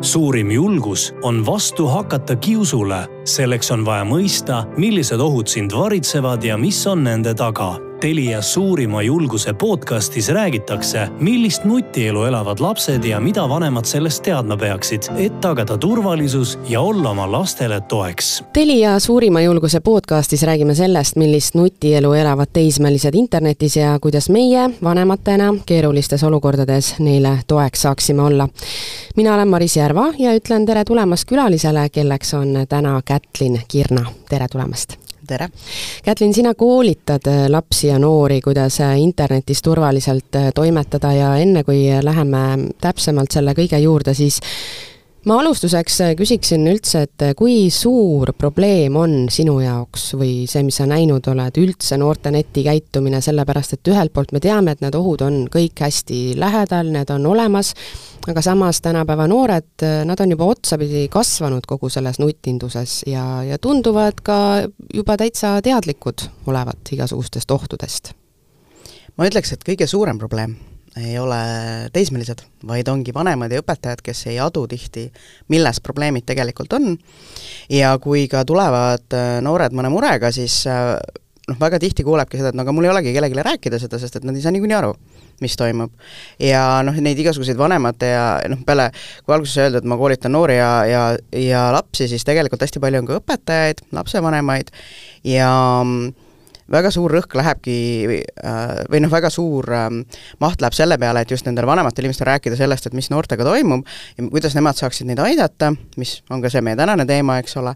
suurim julgus on vastu hakata kiusule. selleks on vaja mõista, millised ohud sind varitsevad ja mis on nende taga Telia suurima julguse podcastis räägitakse, millist nutielu elavad lapsed ja mida vanemad sellest teadma peaksid, et tagada turvalisus ja olla oma lastele toeks. Telia suurima julguse podcastis räägime sellest, millist nutielu elavad teismelised internetis ja kuidas meie vanematena keerulistes olukordades neile toeks saaksime olla. mina olen Maris Järva ja ütlen tere tulemast külalisele, kelleks on täna Kätlin Kirna, tere tulemast tere! Kätlin, sina koolitad äh, lapsi ja noori, kuidas äh, internetis turvaliselt äh, toimetada ja enne, kui läheme täpsemalt selle kõige juurde, siis ma alustuseks küsiksin üldse, et kui suur probleem on sinu jaoks või see, mis sa näinud oled, üldse noorte netikäitumine, sellepärast et ühelt poolt me teame, et need ohud on kõik hästi lähedal, need on olemas, aga samas tänapäeva noored, nad on juba otsapidi kasvanud kogu selles nutinduses ja, ja tunduvad ka juba täitsa teadlikud olevat igasugustest ohtudest. ma ütleks, et kõige suurem probleem ei ole teismelised, vaid ongi vanemad ja õpetajad, kes ei adu tihti, milles probleemid tegelikult on, ja kui ka tulevad äh, noored mõne murega, siis äh, noh, väga tihti kuulebki seda, et no aga mul ei olegi kellelegi rääkida seda, sest et nad ei saa niikuinii aru mis toimub. ja noh, neid igasuguseid vanemate ja noh, peale, kui alguses öeldud, et ma koolitan noori ja, ja, ja lapsi, siis tegelikult hästi palju on ka õpetajaid, lapsevanemaid ja mm, väga suur rõhk lähebki äh, või noh, väga suur ähm, maht läheb selle peale, et just nendele vanematele inimestele rääkida sellest, et mis noortega toimub ja kuidas nemad saaksid neid aidata, mis on ka see meie tänane teema, eks ole,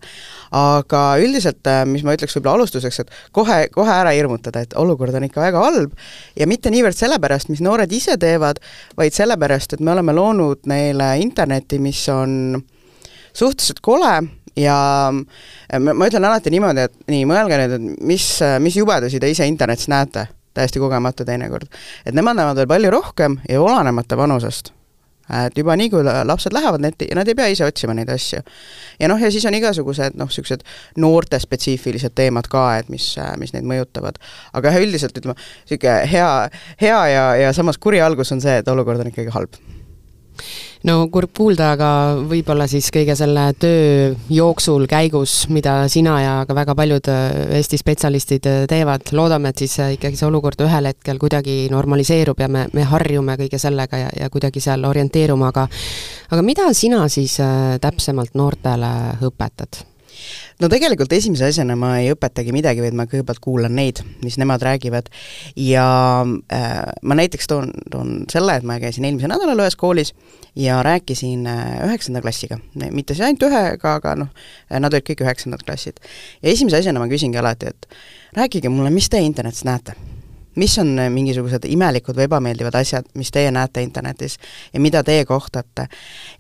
aga üldiselt, äh, mis ma ütleks võib-olla alustuseks, et kohe, kohe ära hirmutada, et olukord on ikka väga halb. Ja mitte niivõrd sellepärast, mis noored ise teevad, vaid sellepärast, et me oleme loonud neile interneti, mis on suhteliselt kole ja ma, ütlen alati niimoodi, et nii, mõelge nüüd, et mis, mis jubedusi te ise internetis näete, täiesti kogemata teinekord. et nemad näevad veel palju rohkem ja olenemata vanusest. et juba nii, kui lapsed lähevad netti, nad ei pea ise otsima neid asju. ja noh, ja siis on igasugused noh, niisugused noortespetsiifilised teemad ka, et mis, mis neid mõjutavad. aga üldiselt ütleme, niisugune hea, hea ja, ja samas kuri algus on see, et olukord on ikkagi halb no kurb kuulda, aga võib-olla siis kõige selle töö jooksul, käigus, mida sina ja ka väga paljud äh, Eesti spetsialistid äh, teevad, loodame, et siis äh, ikkagi see olukord ühel hetkel kuidagi normaliseerub ja me, me harjume kõige sellega ja, ja kuidagi seal orienteerume, aga aga mida sina siis täpsemalt noortele õpetad? No tegelikult esimese asjana ma ei õpetagi midagi, vaid ma kõigepealt kuulan neid, mis nemad räägivad. Ja äh, ma näiteks toon, toon selle, et ma käisin eelmisel nädalal ühes koolis ja rääkisin äh, üheksanda klassiga, mitte siis ainult ühega, aga noh, nad olid kõik üheksandad klassid. ja esimese asjana ma küsingi alati, et rääkige mulle, mis te internetis näete mis on äh, mingisugused imelikud või ebameeldivad asjad, mis teie näete internetis ja mida teie kohtate.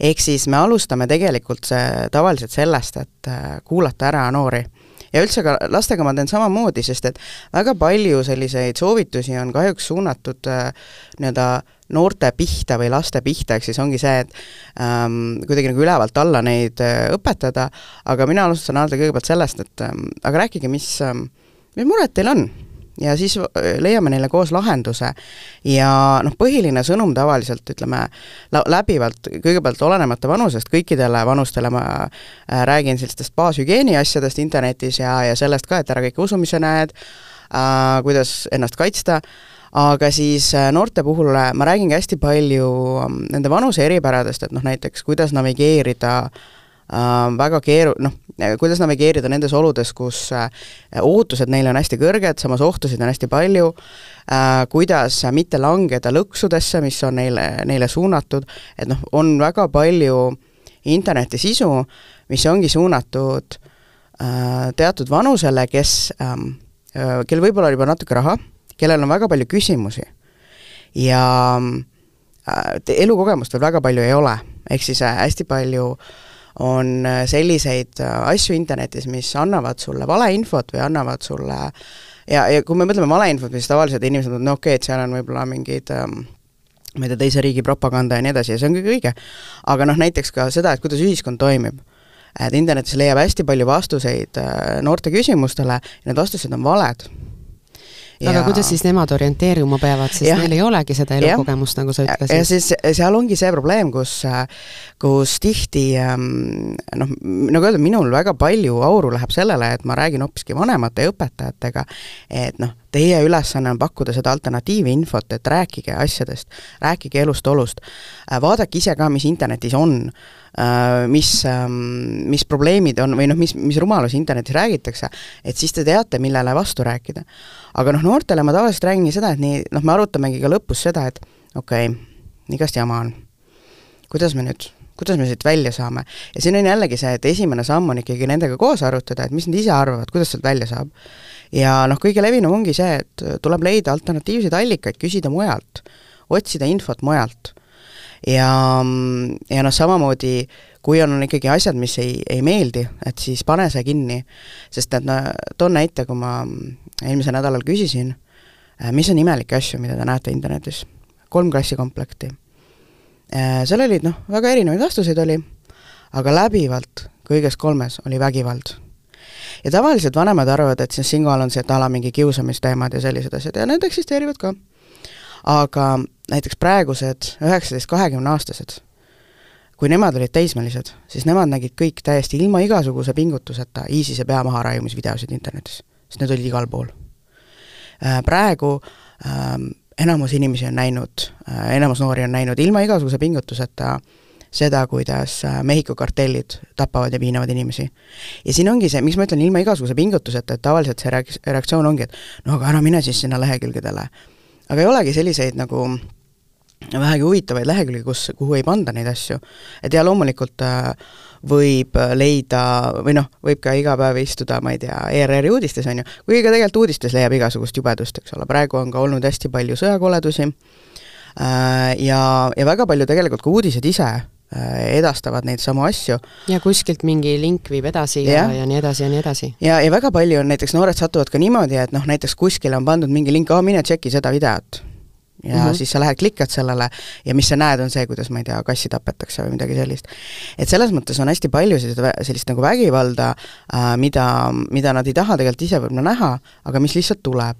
ehk siis me alustame tegelikult see, tavaliselt sellest, et äh, kuulata ära noori ja üldse ka lastega ma teen samamoodi, sest et väga palju selliseid soovitusi on kahjuks suunatud äh, nii-öelda noorte pihta või laste pihta, ehk siis ongi see, et ähm, kuidagi nagu ülevalt alla neid äh, õpetada, aga mina alustan alati kõigepealt sellest, et ähm, aga rääkige, mis ähm,, mis mured teil on ja siis äh, leiame neile koos lahenduse. ja noh, põhiline sõnum tavaliselt ütleme läbivalt, kõigepealt olenemata vanusest, kõikidele vanustele ma äh, räägin sellistest baashügieeni asjadest internetis ja, ja sellest ka, et ära kõike usu, mis sa näed äh,, kuidas ennast kaitsta, aga siis äh, noorte puhul ma räägingi hästi palju ähm, nende vanuse eripäradest, et noh näiteks kuidas navigeerida äh, väga keeru-, noh, kuidas navigeerida nendes oludes, kus äh, ootused neile on hästi kõrged, samas ohtusid on hästi palju, äh, kuidas mitte langeda lõksudesse, mis on neile, neile suunatud, et noh, on väga palju internetisisu, mis ongi suunatud äh, teatud vanusele, kes, ähm, kellel võib-olla on juba natuke raha, kellel on väga palju küsimusi. Ja elukogemust veel väga palju ei ole, ehk siis hästi palju äh, on äh, selliseid äh, asju internetis, mis annavad sulle valeinfot või annavad sulle ja, ja kui me mõtleme valeinfot, siis tavaliselt inimesed mõtlevad, no okei okay,, et seal on võib-olla mingid ähm, ma ei tea, teise riigi propaganda ja nii edasi ja see on kõik õige. aga noh, näiteks ka seda, et kuidas ühiskond toimib. et internetis leiab hästi palju vastuseid äh, noorte küsimustele ja need vastused on valed aga kuidas siis nemad orienteeruma peavad, sest ja, neil ei olegi seda elukogemust, nagu sa ütlesid? ja siis seal ongi see probleem, kus, kus tihti ähm, noh, nagu öeldud, minul väga palju auru läheb sellele, et ma räägin hoopiski vanemate ja õpetajatega, et noh, teie ülesanne on pakkuda seda alternatiivinfot, et rääkige asjadest, rääkige elust-olust, vaadake ise ka, mis internetis on mis, ähm, mis probleemid on või noh, mis, mis rumalusi internetis räägitakse, et siis te teate, millele vastu rääkida. aga noh, noortele ma tavaliselt räägingi seda, et nii, noh, me arutamegi ka lõpus seda, et okei okay,, igast jama on. kuidas me nüüd kuidas me siit välja saame. ja siin on jällegi see, et esimene samm on ikkagi nendega koos arutada, et mis nad ise arvavad, kuidas sealt välja saab. ja noh, kõige levinum ongi see, et tuleb leida alternatiivseid allikaid, küsida mujalt, otsida infot mujalt ja, ja noh, samamoodi kui on ikkagi asjad, mis ei, ei meeldi, et siis pane see kinni, sest et no toon näite, kui ma eelmisel nädalal küsisin, äh, mis on imelikke asju, mida te näete internetis, kolm klassikomplekti. Äh, seal olid noh, väga erinevaid vastuseid oli, aga läbivalt kõiges kolmes oli vägivald ja tavaliselt vanemad arvavad, et siis siinkohal on see, et ala mingi kiusamisteemad ja sellised asjad ja need eksisteerivad ka. Aga näiteks praegused üheksateist, kahekümne aastased, kui nemad olid teismelised, siis nemad nägid kõik täiesti ilma igasuguse pingutuseta ISISe pea maharaiumisvideosid internetis, sest need olid igal pool. Äh, praegu ähm, enamus inimesi on näinud, äh, enamus noori on näinud ilma igasuguse pingutuseta seda, kuidas äh, Mehhiko kartellid tapavad ja piinavad inimesi. ja siin ongi see, miks ma ütlen ilma igasuguse pingutuseta, et tavaliselt see reak-, reaktsioon ongi, et no aga ära mine siis sinna lehekülgedele aga ei olegi selliseid nagu vähegi huvitavaid lehekülgi, kus, kuhu ei panda neid asju. et ja loomulikult äh, võib leida või noh, võib ka iga päev istuda, ma ei tea, ERR-i uudistes, on ju, kuigi ka tegelikult uudistes leiab igasugust jubedust, eks ole, praegu on ka olnud hästi palju sõjakoledusi äh, ja, ja väga palju tegelikult ka uudised ise äh, edastavad neid samu asju. ja kuskilt mingi link viib edasi ja, ja, ja nii edasi ja nii edasi. ja, ja väga palju on näiteks, noored satuvad ka niimoodi, et noh, näiteks kuskile on pandud mingi link, aa mine tšeki seda videot ja mm -hmm. siis sa lähed, klikad sellele ja mis sa näed, on see, kuidas ma ei tea, kassi tapetakse või midagi sellist. et selles mõttes on hästi palju sellist, sellist nagu vägivalda äh,, mida, mida nad ei taha tegelikult ise võib-olla näha, aga mis lihtsalt tuleb.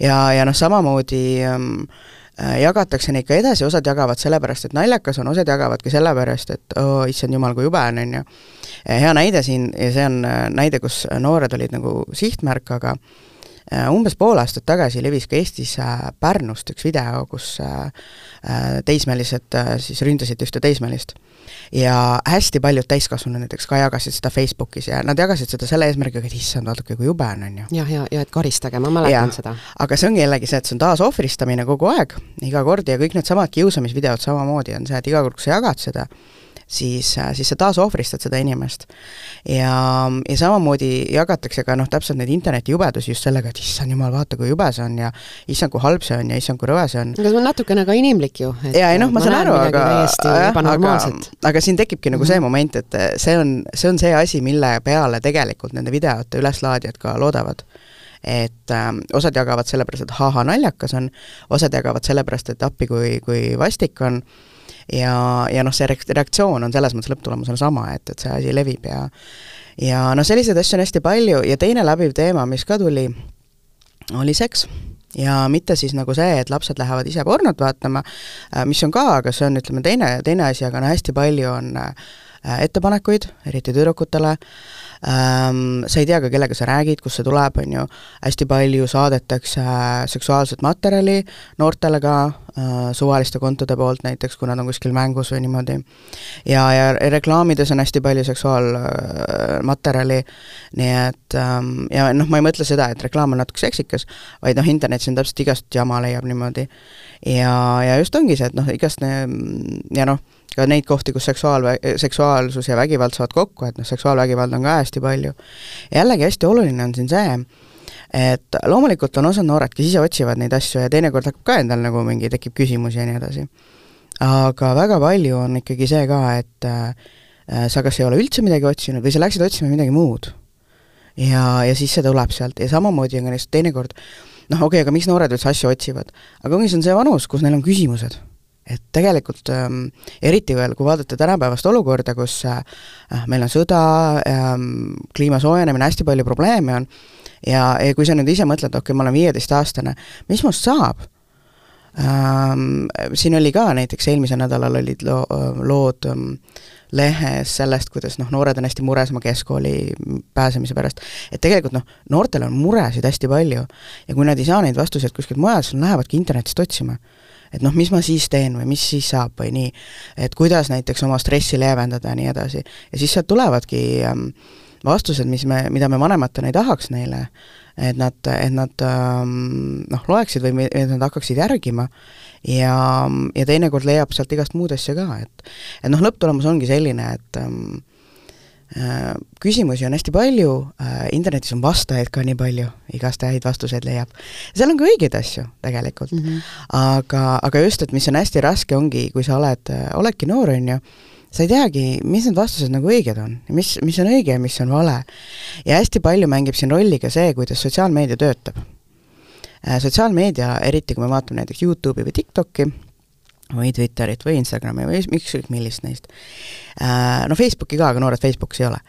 ja, ja noh, samamoodi ähm, äh, jagatakse neid ka edasi, osad jagavad sellepärast, et naljakas on, osad jagavad ka sellepärast, et oo oh,, issand jumal, kui jube on, on ju. hea näide siin, ja see on äh, näide, kus noored olid nagu sihtmärk, aga Äh, umbes pool aastat tagasi levis ka Eestis äh, Pärnust üks video, kus äh, teismelised siis ründasid ühte teismelist. Ja hästi paljud täiskasvanud näiteks ka jagasid seda Facebookis ja nad jagasid seda selle eesmärgiga, et issand, vaadake kui jube on, on ju. jah, ja, ja et karistage, ma mäletan ja, seda. aga see ongi jällegi see, et see on taasohvristamine kogu aeg, iga kord ja kõik needsamad kiusamisvideod samamoodi on see, et iga kord, kui sa jagad seda, siis, siis sa taasohvristad seda inimest. ja, ja samamoodi jagatakse ka noh, täpselt neid internetijubedusi just sellega, et issand jumal, vaata kui jube see on ja issand, kui halb see on ja issand, kui rõve see on. aga see on natukene ka inimlik ju. jaa, ei noh, ma saan aru, aga aga, aga siin tekibki nagu mm -hmm. see mhm. moment, et see on, see on see asi, mille peale tegelikult nende videote üleslaadijad ka loodavad et äh, osad jagavad sellepärast, et ha-ha, naljakas on, osad jagavad sellepärast, et appi, kui, kui vastik on, ja, ja noh, see reaktsioon on selles mõttes lõpptulemusena sama, et, et see asi levib ja ja noh, selliseid asju on hästi palju ja teine läbiv teema, mis ka tuli, oli seks. Ja mitte siis nagu see, et lapsed lähevad ise pornot vaatama, äh, mis on ka, aga see on, ütleme, teine, teine asi, aga no hästi palju on äh, ettepanekuid, eriti tüdrukutele, ähm, sa ei tea ka, kellega sa räägid, kust see tuleb, on ju, hästi palju saadetakse seksuaalset materjali noortele ka äh, suvaliste kontode poolt näiteks, kui nad on kuskil mängus või niimoodi. ja, ja reklaamides on hästi palju seksuaalmaterjali äh,, nii et ähm, ja noh, ma ei mõtle seda, et reklaam on natuke seksikas, vaid noh, internetis on täpselt igast jama leiab niimoodi. ja, ja just ongi see, et noh, igast ja noh, ka neid kohti, kus seksuaal, seksuaalsus ja vägivald saavad kokku, et noh, seksuaalvägivalda on ka hästi palju. jällegi hästi oluline on siin see, et loomulikult on osad noored, kes ise otsivad neid asju ja teinekord hakkab ka endal nagu mingi, tekib küsimusi ja nii edasi. aga väga palju on ikkagi see ka, et äh, sa kas ei ole üldse midagi otsinud või sa läksid otsima midagi muud. ja, ja siis see tuleb sealt ja samamoodi on ka lihtsalt teinekord noh, okei okay,, aga miks noored üldse asju otsivad? aga ongi, see on see vanus, kus neil on küsimused et tegelikult ähm, eriti veel, kui vaadata tänapäevast olukorda, kus äh, meil on sõda ähm,, kliima soojenemine, hästi palju probleeme on, ja, ja kui sa nüüd ise mõtled, okei okay,, ma olen viieteistaastane, mis must saab ähm,? Siin oli ka näiteks eelmisel nädalal olid lo-, lood ähm, lehes sellest, kuidas noh, noored on hästi mures oma keskkooli pääsemise pärast. et tegelikult noh, noortel on muresid hästi palju ja kui nad ei saa neid vastuseid kuskilt mujalt, siis nad lähevadki internetist otsima et noh, mis ma siis teen või mis siis saab või nii, et kuidas näiteks oma stressi leevendada ja nii edasi. ja siis sealt tulevadki ähm, vastused, mis me, mida me vanematena ei tahaks neile, et nad, et nad ähm, noh, loeksid või et nad hakkaksid järgima ja, ja teinekord leiab sealt igast muud asja ka, et et noh, lõpptulemus ongi selline, et ähm, Äh, küsimusi on hästi palju, äh, internetis on vastajaid ka nii palju, igast häid vastuseid leiab. seal on ka õigeid asju tegelikult mm, -hmm. aga, aga just, et mis on hästi raske, ongi, kui sa oled, äh, oledki noor, on ju, sa ei teagi, mis need vastused nagu õiged on, mis, mis on õige ja mis on vale. ja hästi palju mängib siin rolli ka see, kuidas sotsiaalmeedia töötab. sotsiaalmeedia, eriti kui me vaatame näiteks YouTube'i või TikTok'i, või Twitterit või Instagrami või ükskõik millist neist, äh, no Facebooki ka, aga noored Facebookis ei ole,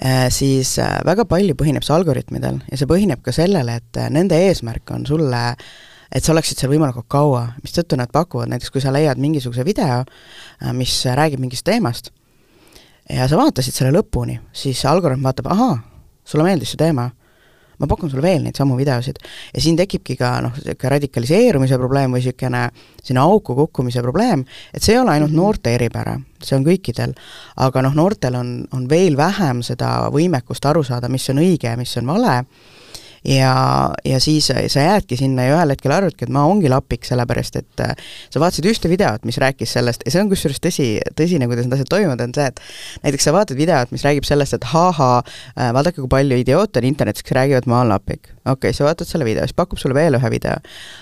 äh, siis äh, väga palju põhineb see algoritmidel ja see põhineb ka sellele, et nende eesmärk on sulle et sa oleksid seal võimalikult kaua, mistõttu nad pakuvad, näiteks kui sa leiad mingisuguse video, mis räägib mingist teemast, ja sa vaatasid selle lõpuni, siis algoritm vaatab, ahaa, sulle meeldis see teema ma pakun sulle veel neid samu videosid. Ja siin tekibki ka noh, niisugune radikaliseerumise probleem või niisugune sinna auku kukkumise probleem, et see ei ole ainult -hmm. noorte eripära, see on kõikidel, aga noh, noortel on, on veel vähem seda võimekust aru saada, mis on õige ja mis on vale ja, ja siis sa jäädki sinna ja ühel hetkel arvadki, et ma ongi lapik, sellepärast et äh, sa vaatasid ühte videot, mis rääkis sellest ja see on kusjuures tõsi, tõsine, kuidas need asjad toimuvad, on see, et näiteks sa vaatad videot, mis räägib sellest, et ha-ha, äh, vaadake, kui palju idioote on internetis, kes räägivad, ma olen lapik. okei okay,, sa vaatad selle video, siis pakub sulle veel ühe video.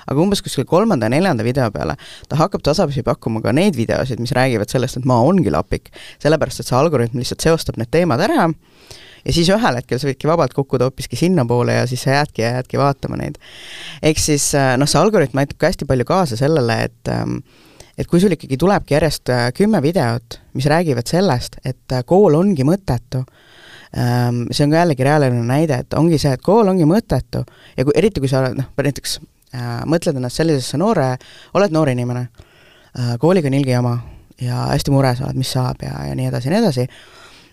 aga umbes kuskil kolmanda ja neljanda video peale ta hakkab tasapisi pakkuma ka neid videosid, mis räägivad sellest, et ma ongi lapik. sellepärast, et see algoritm lihtsalt seostab need teemad ära ja siis ühel hetkel sa võidki vabalt kukkuda hoopiski sinnapoole ja siis sa jäädki ja jäädki vaatama neid. ehk siis äh, noh, see algoritm aitab ka hästi palju kaasa sellele, et ähm, et kui sul ikkagi tulebki järjest äh, kümme videot, mis räägivad sellest, et äh, kool ongi mõttetu, ähm, see on ka jällegi reaalne näide, et ongi see, et kool ongi mõttetu ja kui, eriti kui sa oled noh, näiteks mõtled ennast sellisesse noore, oled noor inimene kooliga on ilge jama ja hästi mures oled, mis saab ja, ja nii edasi ja nii edasi,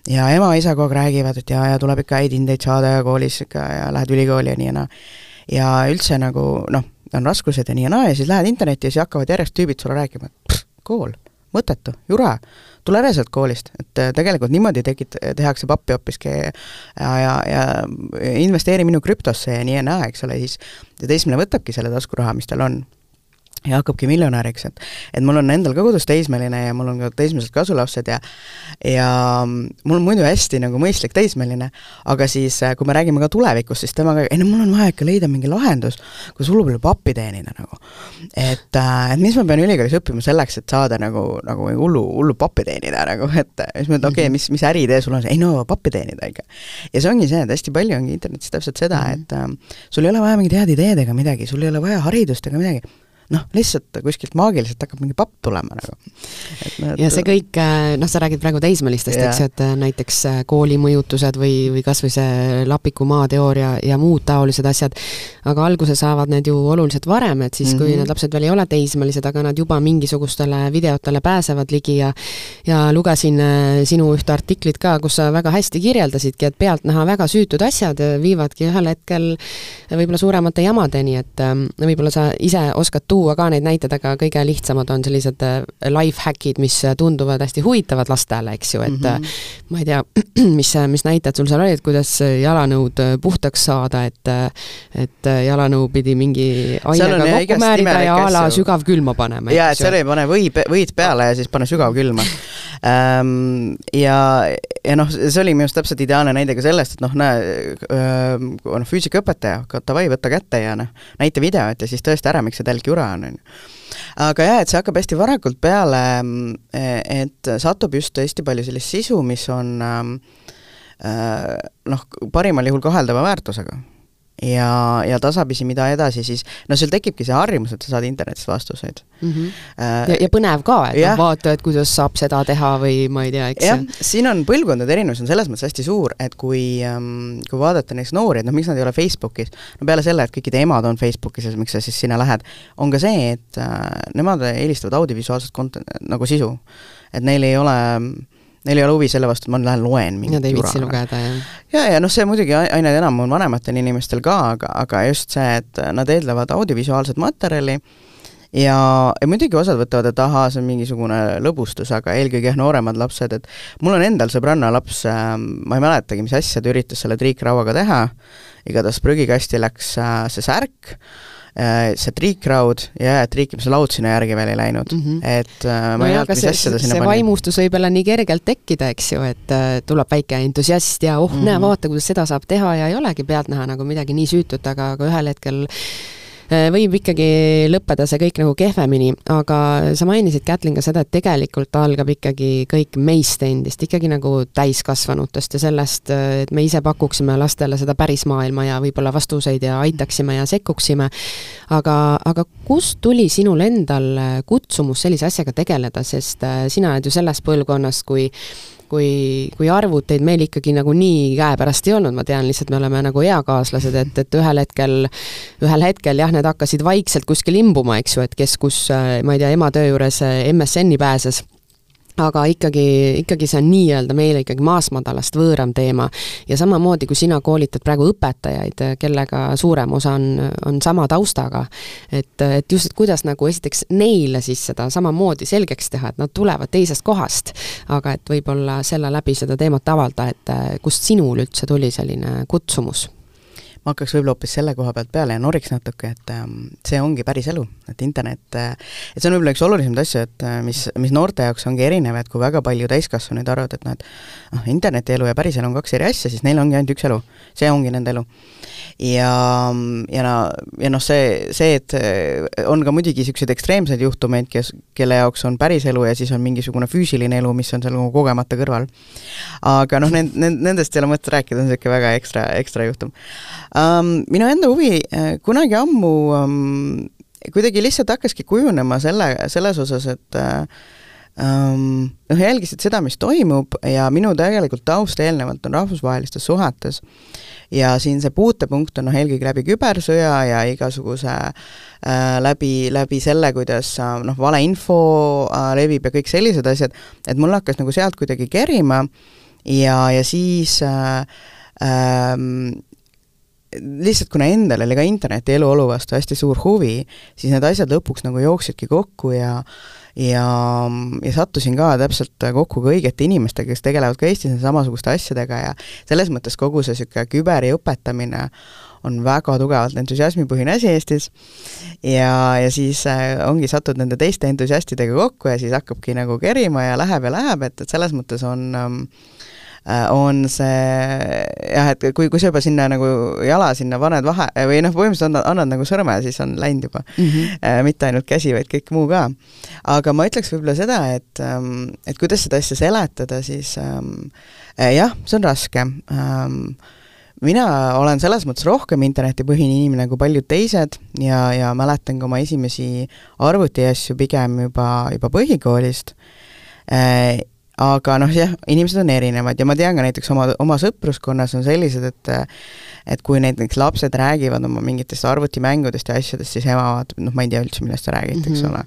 ja ema-isa kogu aeg räägivad, et jaa, ja tuleb ikka häid hindeid saada ja koolis ikka ja lähed ülikooli ja nii ja naa. ja üldse nagu noh, on raskused ja nii ja naa ja siis lähed internetti ja siis hakkavad järjest tüübid sulle rääkima, et kool, mõttetu, jura, tule ära sealt koolist, et äh, tegelikult niimoodi tekit-, tehakse pappi hoopiski ja, ja, ja investeeri minu krüptosse ja nii ja naa, eks ole, siis teismeline võtabki selle taskuraha, mis tal on ja hakkabki miljonäriks, et et mul on endal ka kodus teismeline ja mul on ka teismelised kasulapsed ja ja mul on muidu hästi nagu mõistlik teismeline, aga siis, äh, kui me räägime ka tulevikust, siis temaga, ei no mul on vaja ikka leida mingi lahendus, kus hullu palju pappi teenida nagu. et, äh, et mis ma pean ülikoolis õppima selleks, et saada nagu, nagu hullu, hullu pappi teenida nagu, et siis ma ütlen, okei okay,, mis, mis äriidee sul on, ei no pappi teenida ikka. ja see ongi see, et hästi palju ongi internetis täpselt seda -hmm. et äh, sul ei ole vaja mingit head ideed ega midagi, sul ei ole vaja haridust ega midagi noh, lihtsalt kuskilt maagiliselt hakkab mingi papp tulema nagu. Need... ja see kõik, äh, noh, sa räägid praegu teismelistest, eks ju, et äh, näiteks äh, koolimõjutused või, või kas või see Lapiku maateooria ja muud taolised asjad, aga alguse saavad need ju oluliselt varem, et siis mm, -hmm. kui need lapsed veel ei ole teismelised, aga nad juba mingisugustele videotele pääsevad ligi ja ja lugesin sinu ühte artiklit ka, kus sa väga hästi kirjeldasidki, et pealtnäha väga süütud asjad viivadki ühel hetkel võib-olla suuremate jamadeni, et võib-olla sa ise oskad tuua ka neid näiteid, aga kõige lihtsamad on sellised äh, life hack'id, mis tunduvad hästi huvitavad lastele, eks ju, et mm -hmm. ma ei tea, mis, mis näited sul seal olid, kuidas jalanõud puhtaks saada, et et jalanõu pidi mingi ainega kokku määrida ja a la sügavkülma panema. jaa, et seal ei pane või, võid peale ja siis pane sügavkülma ähm, ja, ja noh, see oli minu arust täpselt ideaalne näide ka sellest, et noh, näe, noh, füüsikaõpetaja, davai, võta kätte ja noh, näita videot ja siis tõesta ära, miks see telk jura on, ju aga jah, et see hakkab hästi varakult peale, et satub just hästi palju sellist sisu, mis on ähm, äh, noh, parimal juhul kaheldava väärtusega. Ja, ja tasapisi, mida edasi, siis noh, sul tekibki see harjumus, et sa saad internetist vastuseid mm. -hmm. Äh, ja, ja põnev ka, et noh, vaata, et kuidas saab seda teha või ma ei tea, eks jah, siin on põlvkondade erinevus on selles mõttes hästi suur, et kui ähm,, kui vaadata näiteks noori, et noh, miks nad ei ole Facebookis, no peale selle, et kõikide emad on Facebookis ja miks sa siis sinna lähed, on ka see, et äh, nemad eelistavad audiovisuaalset content, nagu sisu. et neil ei ole neil ei ole huvi selle vastu, et ma lähen loen mingit Nad ei viitsi lugeda, jah. ja, ja noh, see muidugi aina enam on vanematel inimestel ka, aga, aga just see, et nad eeldavad audiovisuaalset materjali ja, ja muidugi osad võtavad, et ahaa, see on mingisugune lõbustus, aga eelkõige jah, nooremad lapsed, et mul on endal sõbranna laps äh,, ma ei mäletagi, mis asja ta üritas selle triikrauaga teha, igatahes prügikasti läks äh, see särk. äh,, see triikraud ja triikimise laud sinna järgi veel ei läinud mm, -hmm. et äh, ma no ei mäleta, mis asja ta sinna pani. see vaimustus võib jälle nii kergelt tekkida, eks ju, et äh, tuleb väike entusiast ja oh mm, -hmm. näe, vaata, kuidas seda saab teha ja ei olegi pealtnäha nagu midagi nii süütut, aga, aga ühel hetkel Äh, võib ikkagi lõppeda see kõik nagu kehvemini, aga sa mainisid, Kätlin, ka seda, et tegelikult algab ikkagi kõik meist endist, ikkagi nagu täiskasvanutest ja sellest, et me ise pakuksime lastele seda päris maailma ja võib-olla vastuseid ja aitaksime ja sekkuksime, aga, aga kust tuli sinul endal kutsumus sellise asjaga tegeleda, sest äh, sina oled ju sellest põlvkonnast, kui kui, kui arvuteid meil ikkagi nagu nii käepärast ei olnud, ma tean lihtsalt, me oleme nagu eakaaslased, et, et ühel hetkel, ühel hetkel jah, need hakkasid vaikselt kuskil imbuma, eks ju, et kes kus, ma ei tea, ema töö juures MSN-i pääses aga ikkagi, ikkagi see on nii-öelda meile ikkagi maasmadalast võõram teema. ja samamoodi, kui sina koolitad praegu õpetajaid, kellega suurem osa on, on sama taustaga, et, et just, et kuidas nagu esiteks neile siis seda samamoodi selgeks teha, et nad tulevad teisest kohast, aga et võib-olla selle läbi seda teemat avada, et kust sinul üldse tuli selline kutsumus ma hakkaks võib-olla hoopis selle koha pealt peale ja noriks natuke, et ähm, see ongi päris elu, et internet äh,, et see on võib-olla üks olulisemaid asju, et äh, mis, mis noorte jaoks ongi erinev, et kui väga palju täiskasvanuid arvavad, et noh, et noh, internetielu ja päris elu on kaks eri asja, siis neil ongi ainult üks elu. see ongi nende elu. ja, ja no, ja noh, see, see, et äh, on ka muidugi niisuguseid ekstreemseid juhtumeid, kes, kelle jaoks on päris elu ja siis on mingisugune füüsiline elu, mis on seal nagu kogemata kõrval. aga noh, nend-, nendest ei ole mõtet rääkida, see on niisugune väga ekstra, ekstra juhtum um,. minu enda huvi uh, kunagi ammu um, kuidagi lihtsalt hakkaski kujunema selle, selles osas, et um, noh, jälgisid seda, mis toimub ja minu tegelikult taust eelnevalt on rahvusvahelistes suhetes ja siin see puutepunkt on noh, eelkõige läbi kübersõja ja igasuguse äh, läbi, läbi selle, kuidas äh, noh, valeinfo äh, levib ja kõik sellised asjad, et mul hakkas nagu sealt kuidagi kerima ja, ja siis äh, ähm, lihtsalt kuna endal oli ka interneti eluolu vastu hästi suur huvi, siis need asjad lõpuks nagu jooksidki kokku ja ja, ja sattusin ka täpselt kokku ka õigete inimestega, kes tegelevad ka Eestis samasuguste asjadega ja selles mõttes kogu see niisugune küberi õpetamine on väga tugevalt entusiasmipõhine asi Eestis. Ja, ja siis äh, ongi satud nende teiste entusiastidega kokku ja siis hakkabki nagu kerima ja läheb ja läheb, et, et selles mõttes on ähm, Äh, on see jah, et kui, kui sa juba sinna nagu jala sinna paned vahe või noh, põhimõtteliselt annad, annad nagu sõrme, siis on läinud juba mm. -hmm. mitte ainult käsi, vaid kõik muu ka. aga ma ütleks võib-olla seda, et, ähm, et kuidas seda asja seletada, siis ähm, äh, jah, see on raske ähm, mina olen selles mõttes rohkem internetipõhine inimene kui paljud teised ja, ja mäletan ka oma esimesi arvutiasju pigem juba, juba põhikoolist aga noh, jah, inimesed on erinevad ja ma tean ka näiteks oma, oma sõpruskonnas on sellised, et et kui näiteks lapsed räägivad oma mingitest arvutimängudest ja asjadest, siis ema vaatab, noh, ma ei tea üldse, millest te räägite mm, -hmm. eks mhm. ole.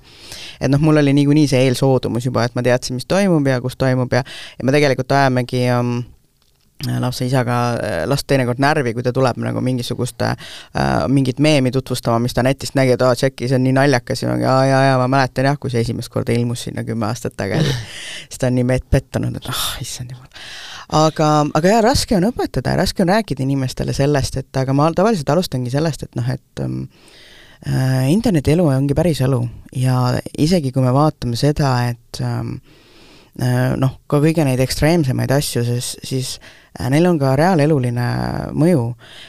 et noh, mul oli niikuinii see eelsoodumus juba, et ma teadsin, mis toimub ja kus toimub ja ja me tegelikult ajamegi um, lapse isaga äh, last teinekord närvi, kui ta tuleb nagu mingisugust äh,, mingit meemi tutvustama, mis ta netist nägi, et aa, tšeki, see on nii naljakas ja ja, ja, ja ma mäletan jah, kui see esimest korda ilmus sinna kümme aastat tagasi siis ta on nii met-, pettunud, et ah, issand jumal. aga, aga jaa, raske on õpetada ja raske on rääkida inimestele sellest, et aga ma tavaliselt alustangi sellest, et noh, et ähm, äh, internetielu ongi päris elu ja isegi kui me vaatame seda, et ähm, äh, noh, ka kõige neid ekstreemsemaid asju, siis, siis Äh, neil on ka reaaleluline mõju.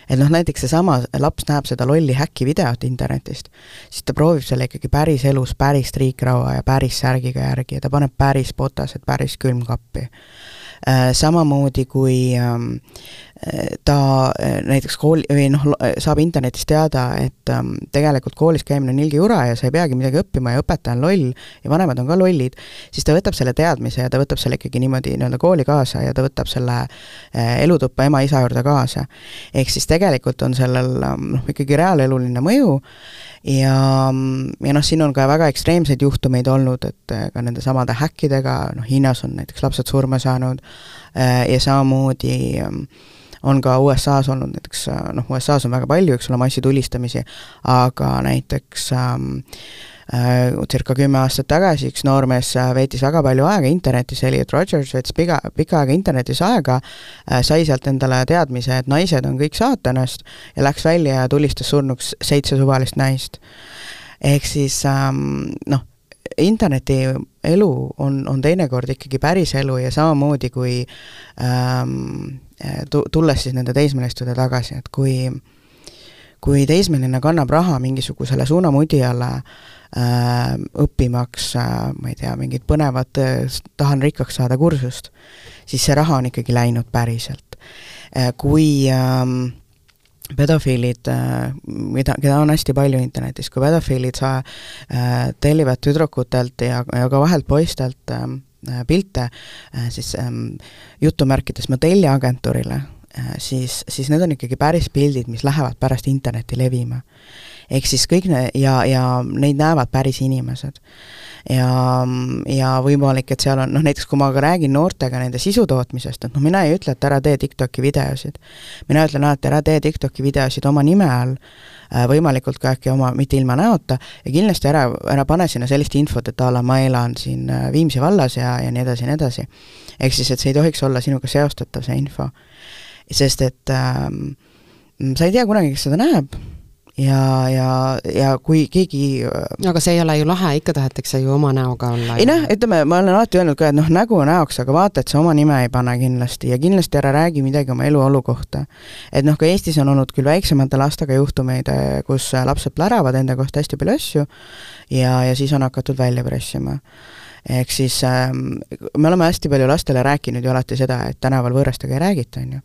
et noh, näiteks seesama laps näeb seda lolli häkivideot internetist, siis ta proovib selle ikkagi päris elus päris triikraua ja päris särgiga järgi ja ta paneb päris potased päris külmkappi. Äh, samamoodi kui ähm, ta näiteks kooli, või noh, saab internetis teada, et ähm, tegelikult koolis käimine on ilge jura ja sa ei peagi midagi õppima ja õpetaja on loll ja vanemad on ka lollid, siis ta võtab selle teadmise ja ta võtab selle ikkagi niimoodi nii-öelda kooli kaasa ja ta võtab selle äh, elutuppa ema-isa juurde kaasa. ehk siis tegelikult on sellel ähm, noh, ikkagi reaaleluline mõju ja, ja noh, siin on ka väga ekstreemseid juhtumeid olnud, et ka nende samade häkkidega, noh Hiinas on näiteks lapsed surma saanud ja samamoodi äh, on ka USA-s olnud näiteks, äh, noh, USA-s on väga palju, eks ole, massitulistamisi, aga näiteks ähm, äh, circa kümme aastat tagasi üks noormees äh, veetis väga palju aega internetis, Elliot Rogers veetis pika, pikka aega internetis aega äh,, sai sealt endale teadmise, et naised on kõik saatanast ja läks välja ja tulistas surnuks seitse suvalist naist. ehk siis ähm, noh, interneti elu on, on teinekord ikkagi päris elu ja samamoodi kui ähm, tu-, tulles siis nende teismeliste juurde tagasi, et kui kui teismeline kannab raha mingisugusele suunamudijale äh, õppimaks äh,, ma ei tea, mingit põnevat äh, tahan rikkaks saada kursust, siis see raha on ikkagi läinud päriselt äh,. Kui äh, pedofiilid, mida, keda on hästi palju internetis, kui pedofiilid sa äh, tellivad tüdrukutelt ja, ja ka vahelt poistelt äh, pilte äh, siis ähm, jutumärkides modelliagentuurile, äh, siis, siis need on ikkagi päris pildid, mis lähevad pärast internetti levima. ehk siis kõik ne- ja, ja neid näevad päris inimesed ja, ja võimalik, et seal on noh, näiteks kui ma ka räägin noortega nende sisu tootmisest, et noh, mina ei ütle, et ära tee TikToki videosid. mina ütlen alati, ära tee TikToki videosid oma nime all, äh, võimalikult ka äkki oma, mitte ilma näota, ja kindlasti ära, ära pane sinna sellist infot, et a la ma elan siin äh, Viimsi vallas ja, ja nii edasi ja nii edasi. ehk siis, et see ei tohiks olla sinuga seostatav, see info. sest et ähm, sa ei tea kunagi, kes seda näeb ja, ja, ja kui keegi no aga see ei ole ju lahe, ikka tahetakse ju oma näoga olla. ei noh, ütleme, ma olen alati öelnud ka, et noh, nägu on näoks, aga vaata, et sa oma nime ei pane kindlasti ja kindlasti ära räägi midagi oma eluolu kohta. et noh, ka Eestis on olnud küll väiksemate lastega juhtumeid, kus lapsed pläravad enda kohta hästi palju asju ja, ja siis on hakatud välja pressima ehk siis äh, me oleme hästi palju lastele rääkinud ju alati seda, et tänaval võõrastega ei räägita, on ju.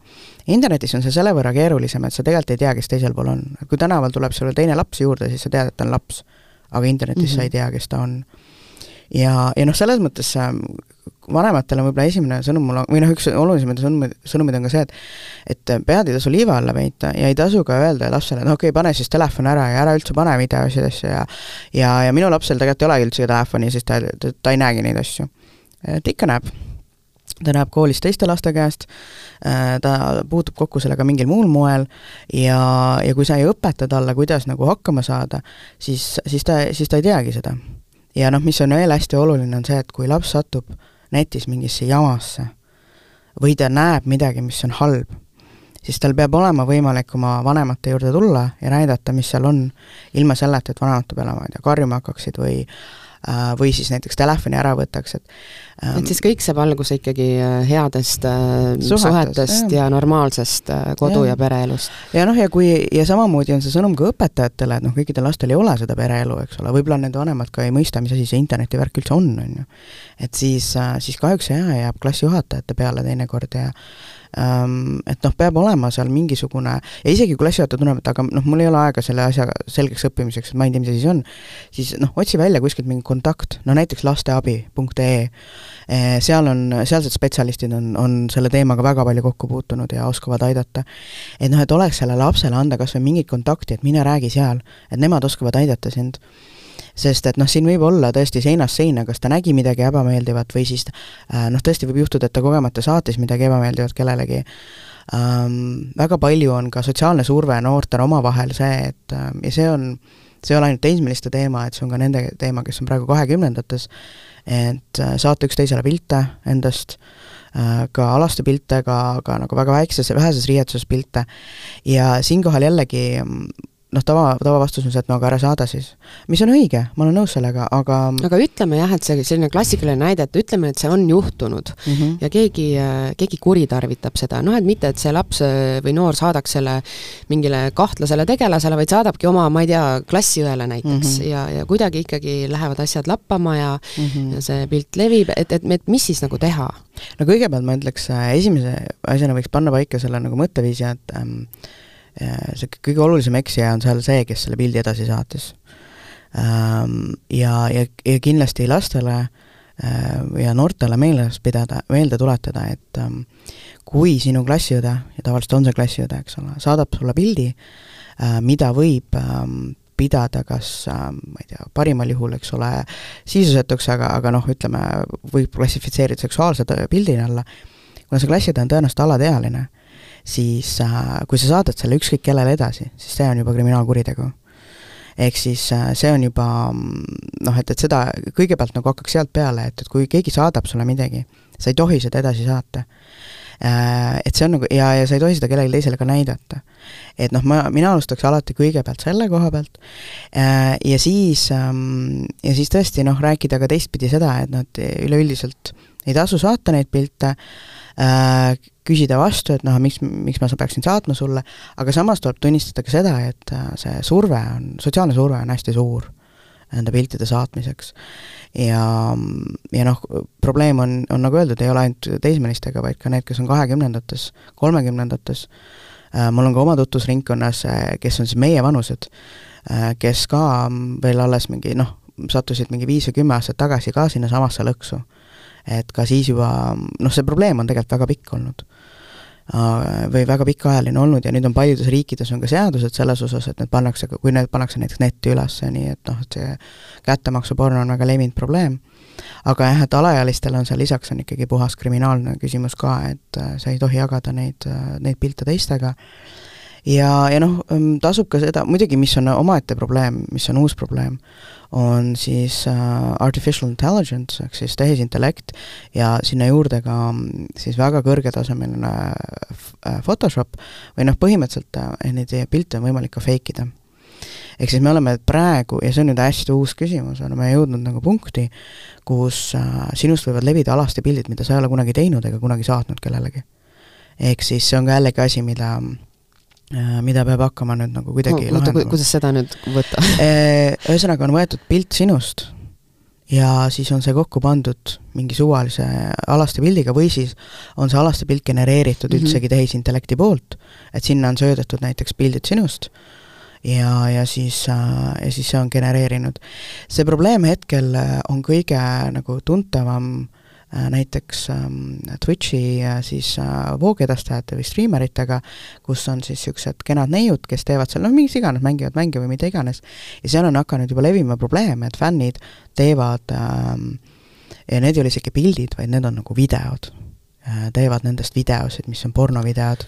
internetis on see selle võrra keerulisem, et sa tegelikult ei tea, kes teisel pool on. kui tänaval tuleb sulle teine laps juurde, siis sa tead, et ta on laps. aga internetis mm -hmm. sa ei tea, kes ta on. ja, ja noh, selles mõttes äh, vanematele võib-olla esimene sõnum mul on, või noh, üks olulisemaid sõnumeid, sõnumeid on ka see, et et pead ei tasu liiva alla peita ja ei tasu ka öelda lapsele, no okei okay,, pane siis telefon ära ja ära üldse pane videosid asju ja ja, ja minu lapsel tegelikult ei olegi üldse telefoni, sest ta, ta, ta ei näegi neid asju. ta ikka näeb. ta näeb koolis teiste laste käest, äh, ta puutub kokku sellega mingil muul moel ja, ja kui sa ei õpeta talle, kuidas nagu hakkama saada, siis, siis ta, siis ta ei teagi seda. ja noh, mis on veel hästi oluline, on see, et kui laps satub netis mingisse jamasse või ta näeb midagi, mis on halb, siis tal peab olema võimalik oma vanemate juurde tulla ja näidata, mis seal on, ilma selleta, et vanemate peale, ma ei tea, karjuma hakkaksid või või siis näiteks telefoni ära võtaks, et ähm, et siis kõik saab alguse ikkagi äh, headest äh, suhetest, suhetest ja normaalsest kodu- ja, ja pereelust. ja noh, ja kui, ja samamoodi on see sõnum ka õpetajatele, et noh, kõikidel lastel ei ole seda pereelu, eks ole, võib-olla nende vanemad ka ei mõista, mis asi see internetivärk üldse on, on ju. et siis, siis kahjuks see jah, jääb klassijuhatajate peale teinekord ja et noh, peab olema seal mingisugune, ja isegi kui klassijuhataja tunneb, et aga noh, mul ei ole aega selle asja selgeks õppimiseks, et ma ei tea, mis asi see on, siis noh, otsi välja kuskilt mingi kontakt, no näiteks lasteabi.ee, eh, seal on, sealsed spetsialistid on, on selle teemaga väga palju kokku puutunud ja oskavad aidata. et noh, et oleks sellele lapsele anda kas või mingit kontakti, et mine räägi seal, et nemad oskavad aidata sind sest et noh, siin võib olla tõesti seinast seina, kas ta nägi midagi ebameeldivat või siis äh, noh, tõesti võib juhtuda, et ta kogemata saatis midagi ebameeldivat kellelegi ähm,. Väga palju on ka sotsiaalne surve noortel omavahel see, et äh, ja see on, see ei ole ainult teismeliste teema, et see on ka nende teema, kes on praegu kahekümnendates, et äh, saata üksteisele pilte endast äh,, ka alaste pilte, ka, ka nagu väga väikses, väheses riietuses pilte ja siinkohal jällegi noh, tava, tavavastus on see, et no aga ära saada siis. mis on õige, ma olen nõus sellega, aga aga ütleme jah, et see selline klassikaline näide, et ütleme, et see on juhtunud mm -hmm. ja keegi, keegi kuritarvitab seda, noh et mitte, et see laps või noor saadaks selle mingile kahtlasele tegelasele, vaid saadabki oma, ma ei tea, klassiõele näiteks mm -hmm. ja, ja kuidagi ikkagi lähevad asjad lappama ja mm, -hmm. ja see pilt levib, et, et, et mis siis nagu teha? no kõigepealt ma ütleks, esimese asjana võiks panna paika selle nagu mõtteviisi, et ähm, see kõige olulisem eksija on seal see, kes selle pildi edasi saatis. Ähm, ja, ja, ja kindlasti lastele äh, ja noortele meeles pidada, meelde tuletada, et ähm, kui sinu klassiõde, ja tavaliselt on see klassiõde, eks ole, saadab sulle pildi, äh, mida võib ähm, pidada kas ma ei tea, parimal juhul, eks ole, sisusetuks, aga, aga noh, ütleme, võib klassifitseerida seksuaalse pildi alla, kuna see klassiõde on tõenäoliselt alatealine siis äh, kui sa saadad selle ükskõik kellele edasi, siis see on juba kriminaalkuritegu. ehk siis äh, see on juba mm, noh, et, et seda kõigepealt nagu hakkaks sealt peale, et, et kui keegi saadab sulle midagi, sa ei tohi seda edasi saata äh, et see on nagu, ja, ja sa ei tohi seda kellelegi teisele ka näidata. et noh, ma, mina alustaks alati kõigepealt selle koha pealt ja siis, ähm, ja siis tõesti noh, rääkida ka teistpidi seda, et nad üleüldiselt ei tasu saata neid pilte, küsida vastu, et noh, miks, miks ma peaksin saatma sulle, aga samas tuleb tunnistada ka seda, et äh, see surve on, sotsiaalne surve on hästi suur nende piltide saatmiseks. ja, ja noh, probleem on, on nagu öeldud, ei ole ainult teismelistega, vaid ka need, kes on kahekümnendates, kolmekümnendates, äh, mul on ka oma tutvusringkonnas, äh, kes on siis meievanused, kes ka veel alles mingi noh, sattusid mingi viis või kümme aastat tagasi ka sinnasamasse lõksu et ka siis juba noh, see probleem on tegelikult väga pikk olnud. Või väga pikaajaline olnud ja nüüd on paljudes riikides on ka seadused selles osas, et need pannakse, kui need pannakse näiteks netti üles, nii et noh, et see kättemaksuporno on väga levinud probleem, aga jah, et alaealistel on seal lisaks on ikkagi puhas kriminaalne küsimus ka, et äh, sa ei tohi jagada neid, äh, neid pilte teistega, ja, ja noh, ähm, tasub ka seda, muidugi mis on omaette probleem, mis on uus probleem, on siis äh, artificial intelligence ehk siis tehisintellekt ja sinna juurde ka mm, siis väga kõrgetasemeline äh, Photoshop või noh, põhimõtteliselt äh, neid pilte on võimalik ka fake ida. ehk siis me oleme praegu, ja see on nüüd hästi uus küsimus, oleme jõudnud nagu punkti, kus äh, sinust võivad levida alasti pildid, mida sa ei ole kunagi teinud ega kunagi saatnud kellelegi. ehk siis see on ka jällegi asi, mida Äh, mida peab hakkama nüüd nagu kuidagi no, lahendama. kuidas seda nüüd võtta äh, ühesõnaga on võetud pilt sinust ja siis on see kokku pandud mingi suvalise alaste pildiga või siis on see alaste pilt genereeritud mm -hmm. üldsegi tehisintellekti poolt, et sinna on söödetud näiteks pildid sinust ja, ja siis, äh, ja siis see on genereerinud. see probleem hetkel on kõige nagu tuntavam äh, Äh, näiteks ähm, Twitchi äh, siis äh, voogedastajate või striimeritega, kus on siis niisugused kenad neiud, kes teevad seal noh, mis iganes, mängivad mänge või mida iganes, ja seal on hakanud juba levima probleem, et fännid teevad ähm, ja need ei ole isegi pildid, vaid need on nagu videod, teevad nendest videosid, mis on pornovideod.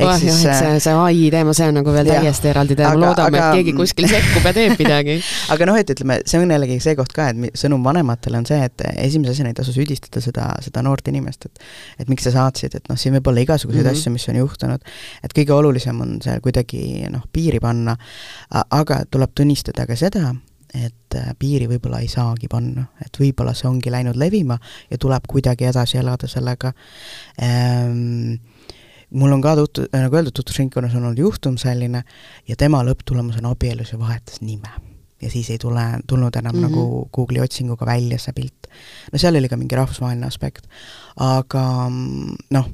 Oh, siis jah, et see, see ai teema, see on nagu veel jah, täiesti eraldi teema, loodame, et keegi kuskil sekkub ja teeb midagi. Aga noh, et ütleme, see on jällegi see koht ka, et sõnum vanematele on see, et esimese asjana ei tasu süüdistada seda, seda noort inimest, et et miks sa saatsid, et noh, siin võib olla igasuguseid mm -hmm. asju, mis on juhtunud, et kõige olulisem on seal kuidagi noh, piiri panna, aga tuleb tunnistada ka seda, et äh, piiri võib-olla ei saagi panna, et võib-olla see ongi läinud levima ja tuleb kuidagi edasi elada sellega ehm, mul on ka tuttu-, nagu öeldud, tutvusringkonnas on olnud juhtum selline ja tema lõpptulemusena abiellus ja vahetas nime. ja siis ei tule, tulnud enam mm -hmm. nagu Google'i otsinguga välja see pilt. no seal oli ka mingi rahvusvaheline aspekt. aga noh,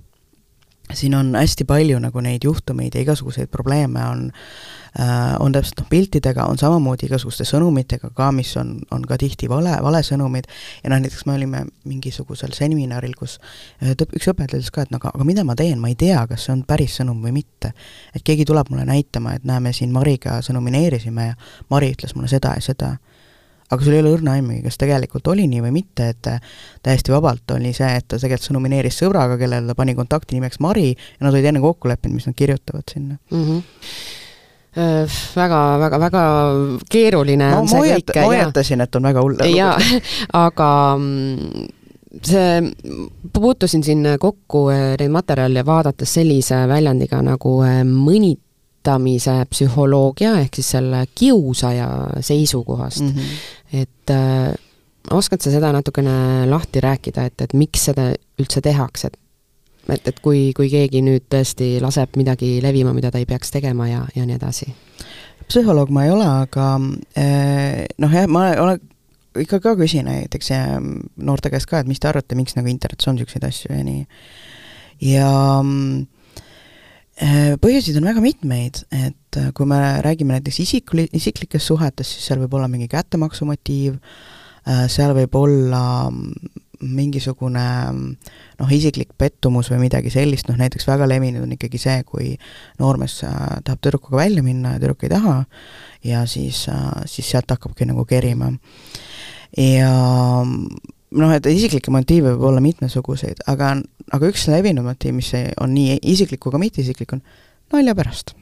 siin on hästi palju nagu neid juhtumeid ja igasuguseid probleeme on äh, on täpselt noh, piltidega, on samamoodi igasuguste sõnumitega ka, mis on, on ka tihti vale, valesõnumid, ja noh, näiteks me olime mingisugusel seminaril, kus üks õpetaja ütles ka, et no aga, aga mida ma teen, ma ei tea, kas see on päris sõnum või mitte. et keegi tuleb mulle näitama, et näe, me siin Mariga sõnumineerisime ja Mari ütles mulle seda ja seda aga sul ei ole õrna aimugi, kas tegelikult oli nii või mitte, et täiesti vabalt oli see, et ta tegelikult sõnumineeris sõbraga, kellele ta pani kontaktinimeks Mari ja nad olid enne kokku leppinud, mis nad kirjutavad sinna mm. -hmm väga, väga, väga keeruline no, on see hoiat, kõik. ma hoiatasin, et on väga hull. jaa, aga mm, see, puutusin siin kokku neid materjale vaadates sellise väljendiga nagu mõnit-, koolitamise psühholoogia ehk siis selle kiusaja seisukohast mm, -hmm. Et äh, oskad sa seda natukene lahti rääkida, et, et miks seda üldse tehakse, et et, et kui, kui keegi nüüd tõesti laseb midagi levima, mida ta ei peaks tegema ja, ja nii edasi? psühholoog ma ei ole, aga eh, noh jah, ma olen ikka ka küsin näiteks noorte käest ka, et mis te arvate, miks nagu internetis on niisuguseid asju ja nii. ja eh, põhjuseid on väga mitmeid, et kui me räägime näiteks isikli-, isiklikest suhetest, siis seal võib olla mingi kättemaksu motiiv, eh, seal võib olla mingisugune noh, isiklik pettumus või midagi sellist, noh näiteks väga levinud on ikkagi see, kui noormees äh, tahab tüdrukuga välja minna ja tüdruk ei taha, ja siis, äh, siis sealt hakkabki nagu kerima. ja noh, et isiklikke motiive võib olla mitmesuguseid, aga, aga üks levinud motiiv, mis on nii isiklik kui ka mitteisiklik, on nalja pärast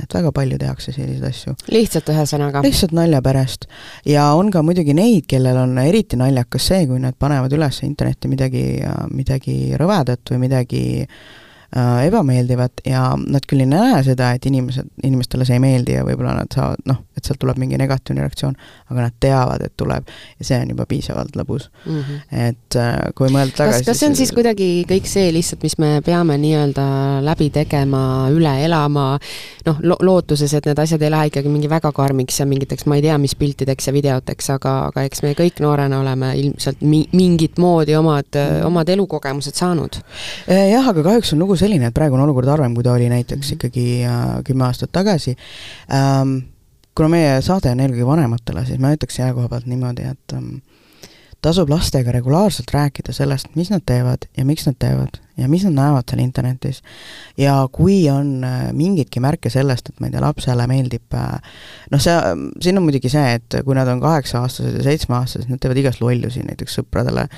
et väga palju tehakse selliseid asju. lihtsalt ühesõnaga? lihtsalt nalja pärast. ja on ka muidugi neid, kellel on eriti naljakas see, kui nad panevad üles internetti midagi, midagi rõvedat või midagi äh, ebameeldivat ja nad küll ei näe seda, et inimesed, inimestele see ei meeldi ja võib-olla nad saavad noh, et sealt tuleb mingi negatiivne reaktsioon, aga nad teavad, et tuleb ja see on juba piisavalt lõbus mm. -hmm. et äh, kui mõelda tagasi kas, kas see on siis kuidagi kõik see lihtsalt, mis me peame nii-öelda läbi tegema, üle elama, noh, lo-, lootuses, et need asjad ei lähe ikkagi mingi väga karmiks ja mingiteks ma ei tea, mis piltideks ja videoteks, aga, aga eks me kõik noorena oleme ilmselt mi-, mingit moodi omad mm, -hmm. omad elukogemused saanud. Äh, jah, aga kahjuks on lugu selline, et praegu on olukord harvem, kui ta oli näiteks -hmm. ikkagi äh, kümme aastat tagasi ähm, kuna meie saade on eelkõige vanematele, siis ma ütleks selle koha pealt niimoodi, et um, tasub lastega regulaarselt rääkida sellest, mis nad teevad ja miks nad teevad ja mis nad näevad seal internetis. ja kui on äh, mingitki märke sellest, et ma ei tea, lapsele meeldib äh, noh, see, siin on muidugi see, et kui nad on kaheksa-aastased ja seitsmeaastased, nad teevad igast lollusi näiteks sõpradele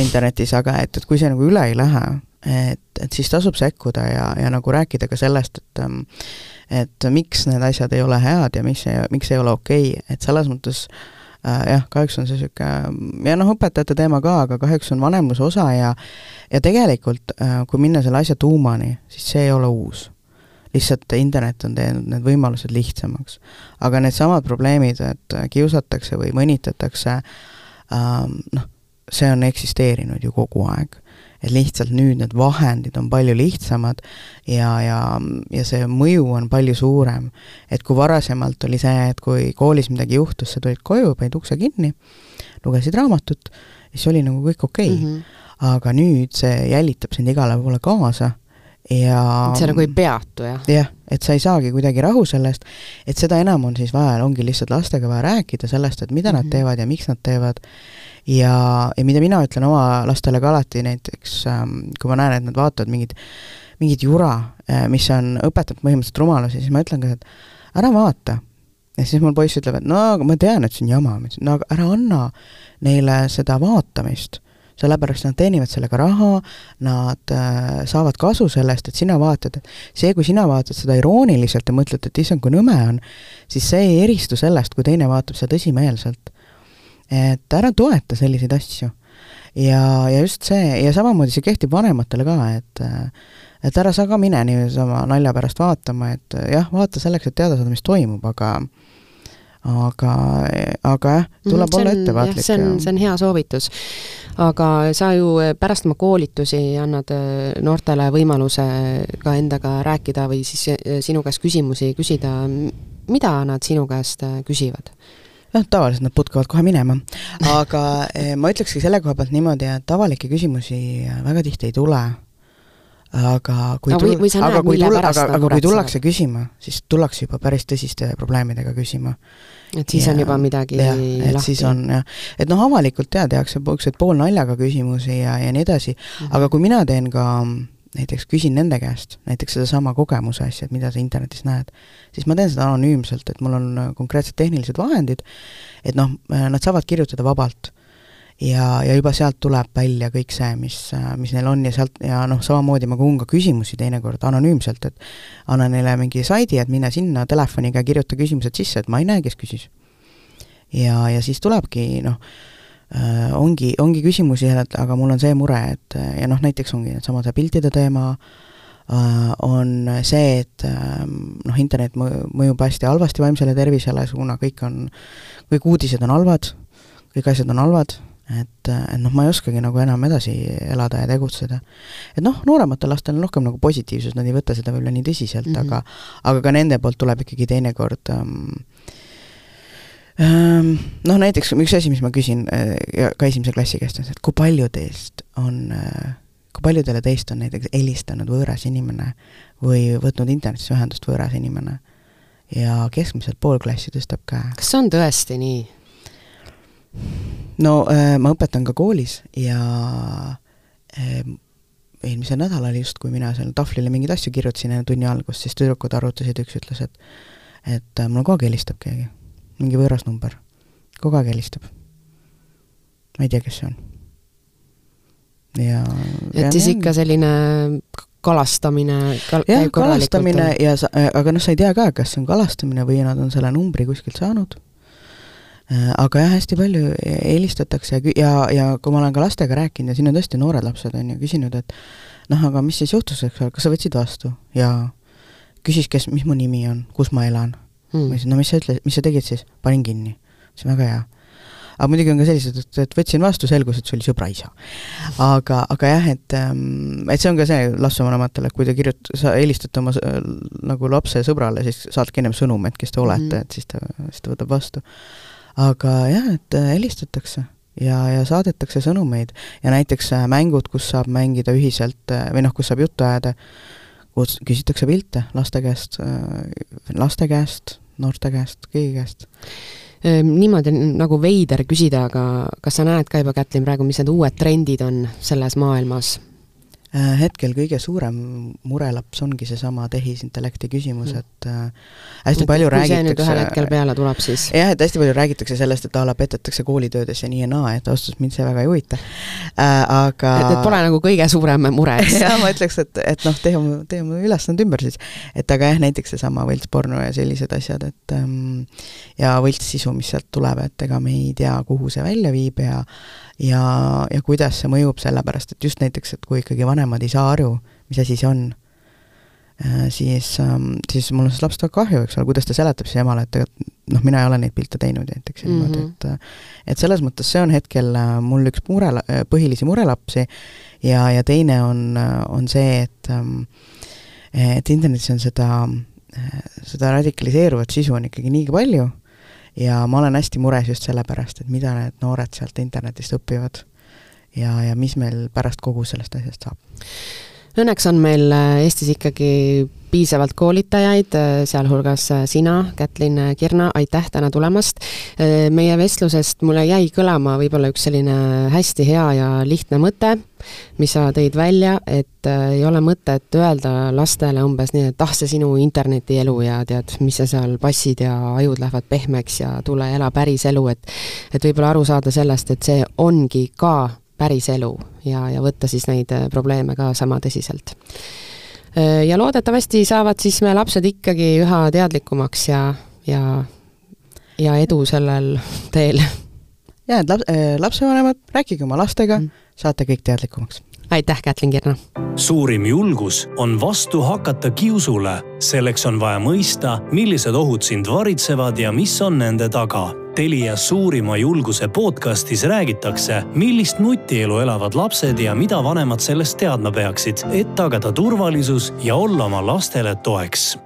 internetis, aga et, et kui see nagu üle ei lähe, et, et siis tasub sekkuda ja, ja nagu rääkida ka sellest, et um, et miks need asjad ei ole head ja mis, miks ei ole okei okay., et selles mõttes äh, jah, kahjuks on see niisugune ja noh, õpetajate teema ka, aga kahjuks on vanemluse osa ja ja tegelikult äh, kui minna selle asja tuumani, siis see ei ole uus. lihtsalt internet on teinud need võimalused lihtsamaks. aga needsamad probleemid, et kiusatakse või mõnitatakse äh,, noh, see on eksisteerinud ju kogu aeg et lihtsalt nüüd need vahendid on palju lihtsamad ja, ja, ja see mõju on palju suurem. et kui varasemalt oli see, et kui koolis midagi juhtus, sa tulid koju, panid ukse kinni, lugesid raamatut, siis oli nagu kõik okei okay. mm. -hmm. aga nüüd see jälitab sind igale poole kaasa ja see nagu ei peatu, jah? jah, et sa ei saagi kuidagi rahu sellest, et seda enam on siis vaja, ongi lihtsalt lastega vaja rääkida sellest, et mida mm -hmm. nad mhm. teevad ja miks nad teevad, ja, ja mida mina ütlen oma lastele ka alati näiteks, ähm, kui ma näen, et nad vaatavad mingit, mingit jura, äh, mis on, õpetab põhimõtteliselt rumalusi, siis ma ütlen ka, et ära vaata. ja siis mul poiss ütleb, et no aga ma tean, et see on jama, ma ütlesin, no aga ära anna neile seda vaatamist sellepärast nad teenivad sellega raha, nad äh, saavad kasu sellest, et sina vaatad, et see, kui sina vaatad seda irooniliselt ja mõtled, et issand, kui nõme on, siis see ei eristu sellest, kui teine vaatab seda tõsimeelselt et ära toeta selliseid asju. ja, ja just see, ja samamoodi see kehtib vanematele ka, et et ära sa ka mine niisama nalja pärast vaatama, et jah, vaata selleks, et teada saada, mis toimub, aga aga, aga jah, tuleb mm, olla ettevaatlik. see on, see on hea soovitus. aga sa ju pärast oma koolitusi annad äh, noortele võimaluse ka endaga rääkida või siis äh, sinu käest küsimusi küsida, mida nad sinu käest küsivad? noh, tavaliselt nad putkavad kohe minema. aga eh, ma ütlekski selle koha pealt niimoodi, et avalikke küsimusi väga tihti ei tule. Aga kui tul-, aga kui tulla, aga, aga kui tullakse küsima, siis tullakse juba päris tõsiste probleemidega küsima. et siis ja, on juba midagi jah, et lahti. siis on jah, et noh, avalikult jaa, tehakse niisuguseid poolnaljaga küsimusi ja, ja nii edasi mm, -hmm. aga kui mina teen ka näiteks küsin nende käest näiteks sedasama kogemuse asja, et mida sa internetis näed, siis ma teen seda anonüümselt, et mul on äh, konkreetsed tehnilised vahendid, et noh, äh, nad saavad kirjutada vabalt. Ja, ja juba sealt tuleb välja kõik see, mis, äh, mis neil on ja sealt, ja noh, samamoodi ma kogun ka küsimusi teinekord anonüümselt, et annan neile mingi saidi, et mine sinna telefoniga, kirjuta küsimused sisse, et ma ei näe, kes küsis. ja, ja siis tulebki noh, äh, ongi, ongi küsimusi, et aga mul on see mure, et ja noh, näiteks ongi needsamad piltide teema on see, et ähm, noh, internet mõjub hästi halvasti vaimsele tervisele, kuna kõik on, kõik uudised on halvad, kõik asjad on halvad, et, et noh, ma ei oskagi nagu enam edasi elada ja tegutseda. et noh, noorematel lastel on rohkem nagu positiivsus, nad ei võta seda võib-olla nii tõsiselt mm, -hmm. aga aga ka nende poolt tuleb ikkagi teinekord ähm, ähm, noh, näiteks üks asi, mis ma küsin äh, ka esimese klassi käest, on see, et kui palju teist on äh, kui paljudele teist on näiteks helistanud võõras inimene või võtnud internetis ühendust võõras inimene ja keskmiselt pool klassi tõstab käe. kas see on tõesti nii? No äh, ma õpetan ka koolis ja äh, eelmisel nädalal just, kui mina seal tahvlile mingeid asju kirjutasin enne tunni algust, siis tüdrukud arutasid, üks ütles, et et äh, mulle kogu aeg helistab keegi, mingi võõras number, kogu aeg helistab. ma ei tea, kes see on ja et siis ikka selline kalastamine kal-, jah, kalastamine ja sa, aga noh, sa ei tea ka, kas see on kalastamine või nad on selle numbri kuskilt saanud. Äh, aga jah, hästi palju helistatakse ja, ja, ja kui ma olen ka lastega rääkinud ja siin on tõesti noored lapsed, on ju, küsinud, et noh, aga mis siis juhtus, eks ole, kas sa võtsid vastu ja küsis, kes, mis mu nimi on, kus ma elan hmm.. ma ütlesin, no mis sa ütled, mis sa tegid siis? panin kinni. see on väga hea aga muidugi on ka sellised, et, et võtsin vastu, selgus, et see oli sõbra isa. aga, aga jah, et, ähm, et see on ka see lapsevanematele, et kui te kirjut-, sa helistate oma nagu lapse sõbrale, siis saatke ennem sõnum, et kes te olete mm, -hmm. et siis ta, siis ta võtab vastu. Aga jah, et äh, helistatakse ja, ja saadetakse sõnumeid ja näiteks äh, mängud, kus saab mängida ühiselt äh, või noh, kus saab juttu ajada, kus küsitakse pilte laste käest, laste käest, noorte käest, kõigi käest Ehm, niimoodi nagu veider küsida, aga kas sa näed ka juba, Kätlin, praegu, mis need uued trendid on selles maailmas? Äh, hetkel kõige suurem murelaps ongi seesama tehisintellekti küsimus, mm. et äh, hästi palju kui räägitakse see nüüd ühel hetkel peale tuleb, siis jah, et hästi palju räägitakse sellest, et a la petetakse koolitöödes ja nii ja naa, et ausalt öeldes mind see väga ei huvita äh,, aga et, et pole nagu kõige suurem mure, eks jah, ma ütleks, et, et noh, tee oma, tee oma ülesanded ümber siis. et aga jah, näiteks seesama võltsporno ja sellised asjad, et ähm, ja võltssisu, mis sealt tuleb, et ega me ei tea, kuhu see välja viib ja ja, ja kuidas see mõjub, sellepärast et just näiteks, et kui ikkagi vanemad ei saa aru, mis asi see on, äh, siis, ähm, siis mul on sellest lapsest väga kahju, eks ole, kuidas ta seletab siis emale, et tegelikult noh, mina ei ole neid pilte teinud näiteks ja mm -hmm. niimoodi, et äh, et selles mõttes see on hetkel äh, mul üks mure, põhilisi murelapsi ja, ja teine on, on see, et ähm, et internetis on seda, seda radikaliseeruvat sisu on ikkagi niigi palju ja ma olen hästi mures just sellepärast, et mida need noored sealt internetist õpivad ja, ja mis meil pärast kogu sellest asjast saab. Õnneks on meil äh, Eestis ikkagi piisavalt koolitajaid, äh, sealhulgas äh, sina, Kätlin Kirna, aitäh täna tulemast. meie vestlusest mulle jäi kõlama võib-olla üks selline hästi hea ja lihtne mõte mis sa tõid välja, et äh, ei ole mõtet öelda lastele umbes nii, et ah, see sinu internetielu ja tead, mis sa seal passid ja ajud lähevad pehmeks ja tule ela päris elu, et et võib-olla aru saada sellest, et see ongi ka päris elu ja, ja võtta siis neid äh, probleeme ka sama tõsiselt. Äh, ja loodetavasti saavad siis me lapsed ikkagi üha teadlikumaks ja, ja, ja edu sellel teel. jaa, et laps, lapsevanemad, rääkige oma lastega mm saate kõik teadlikumaks. Aitäh, Kätlin Kirna! suurim julgus on vastu hakata kiusule. selleks on vaja mõista, millised ohud sind varitsevad ja mis on nende taga. Telia suurima julguse podcastis räägitakse, millist nutielu elavad lapsed ja mida vanemad sellest teadma peaksid, et tagada turvalisus ja olla oma lastele toeks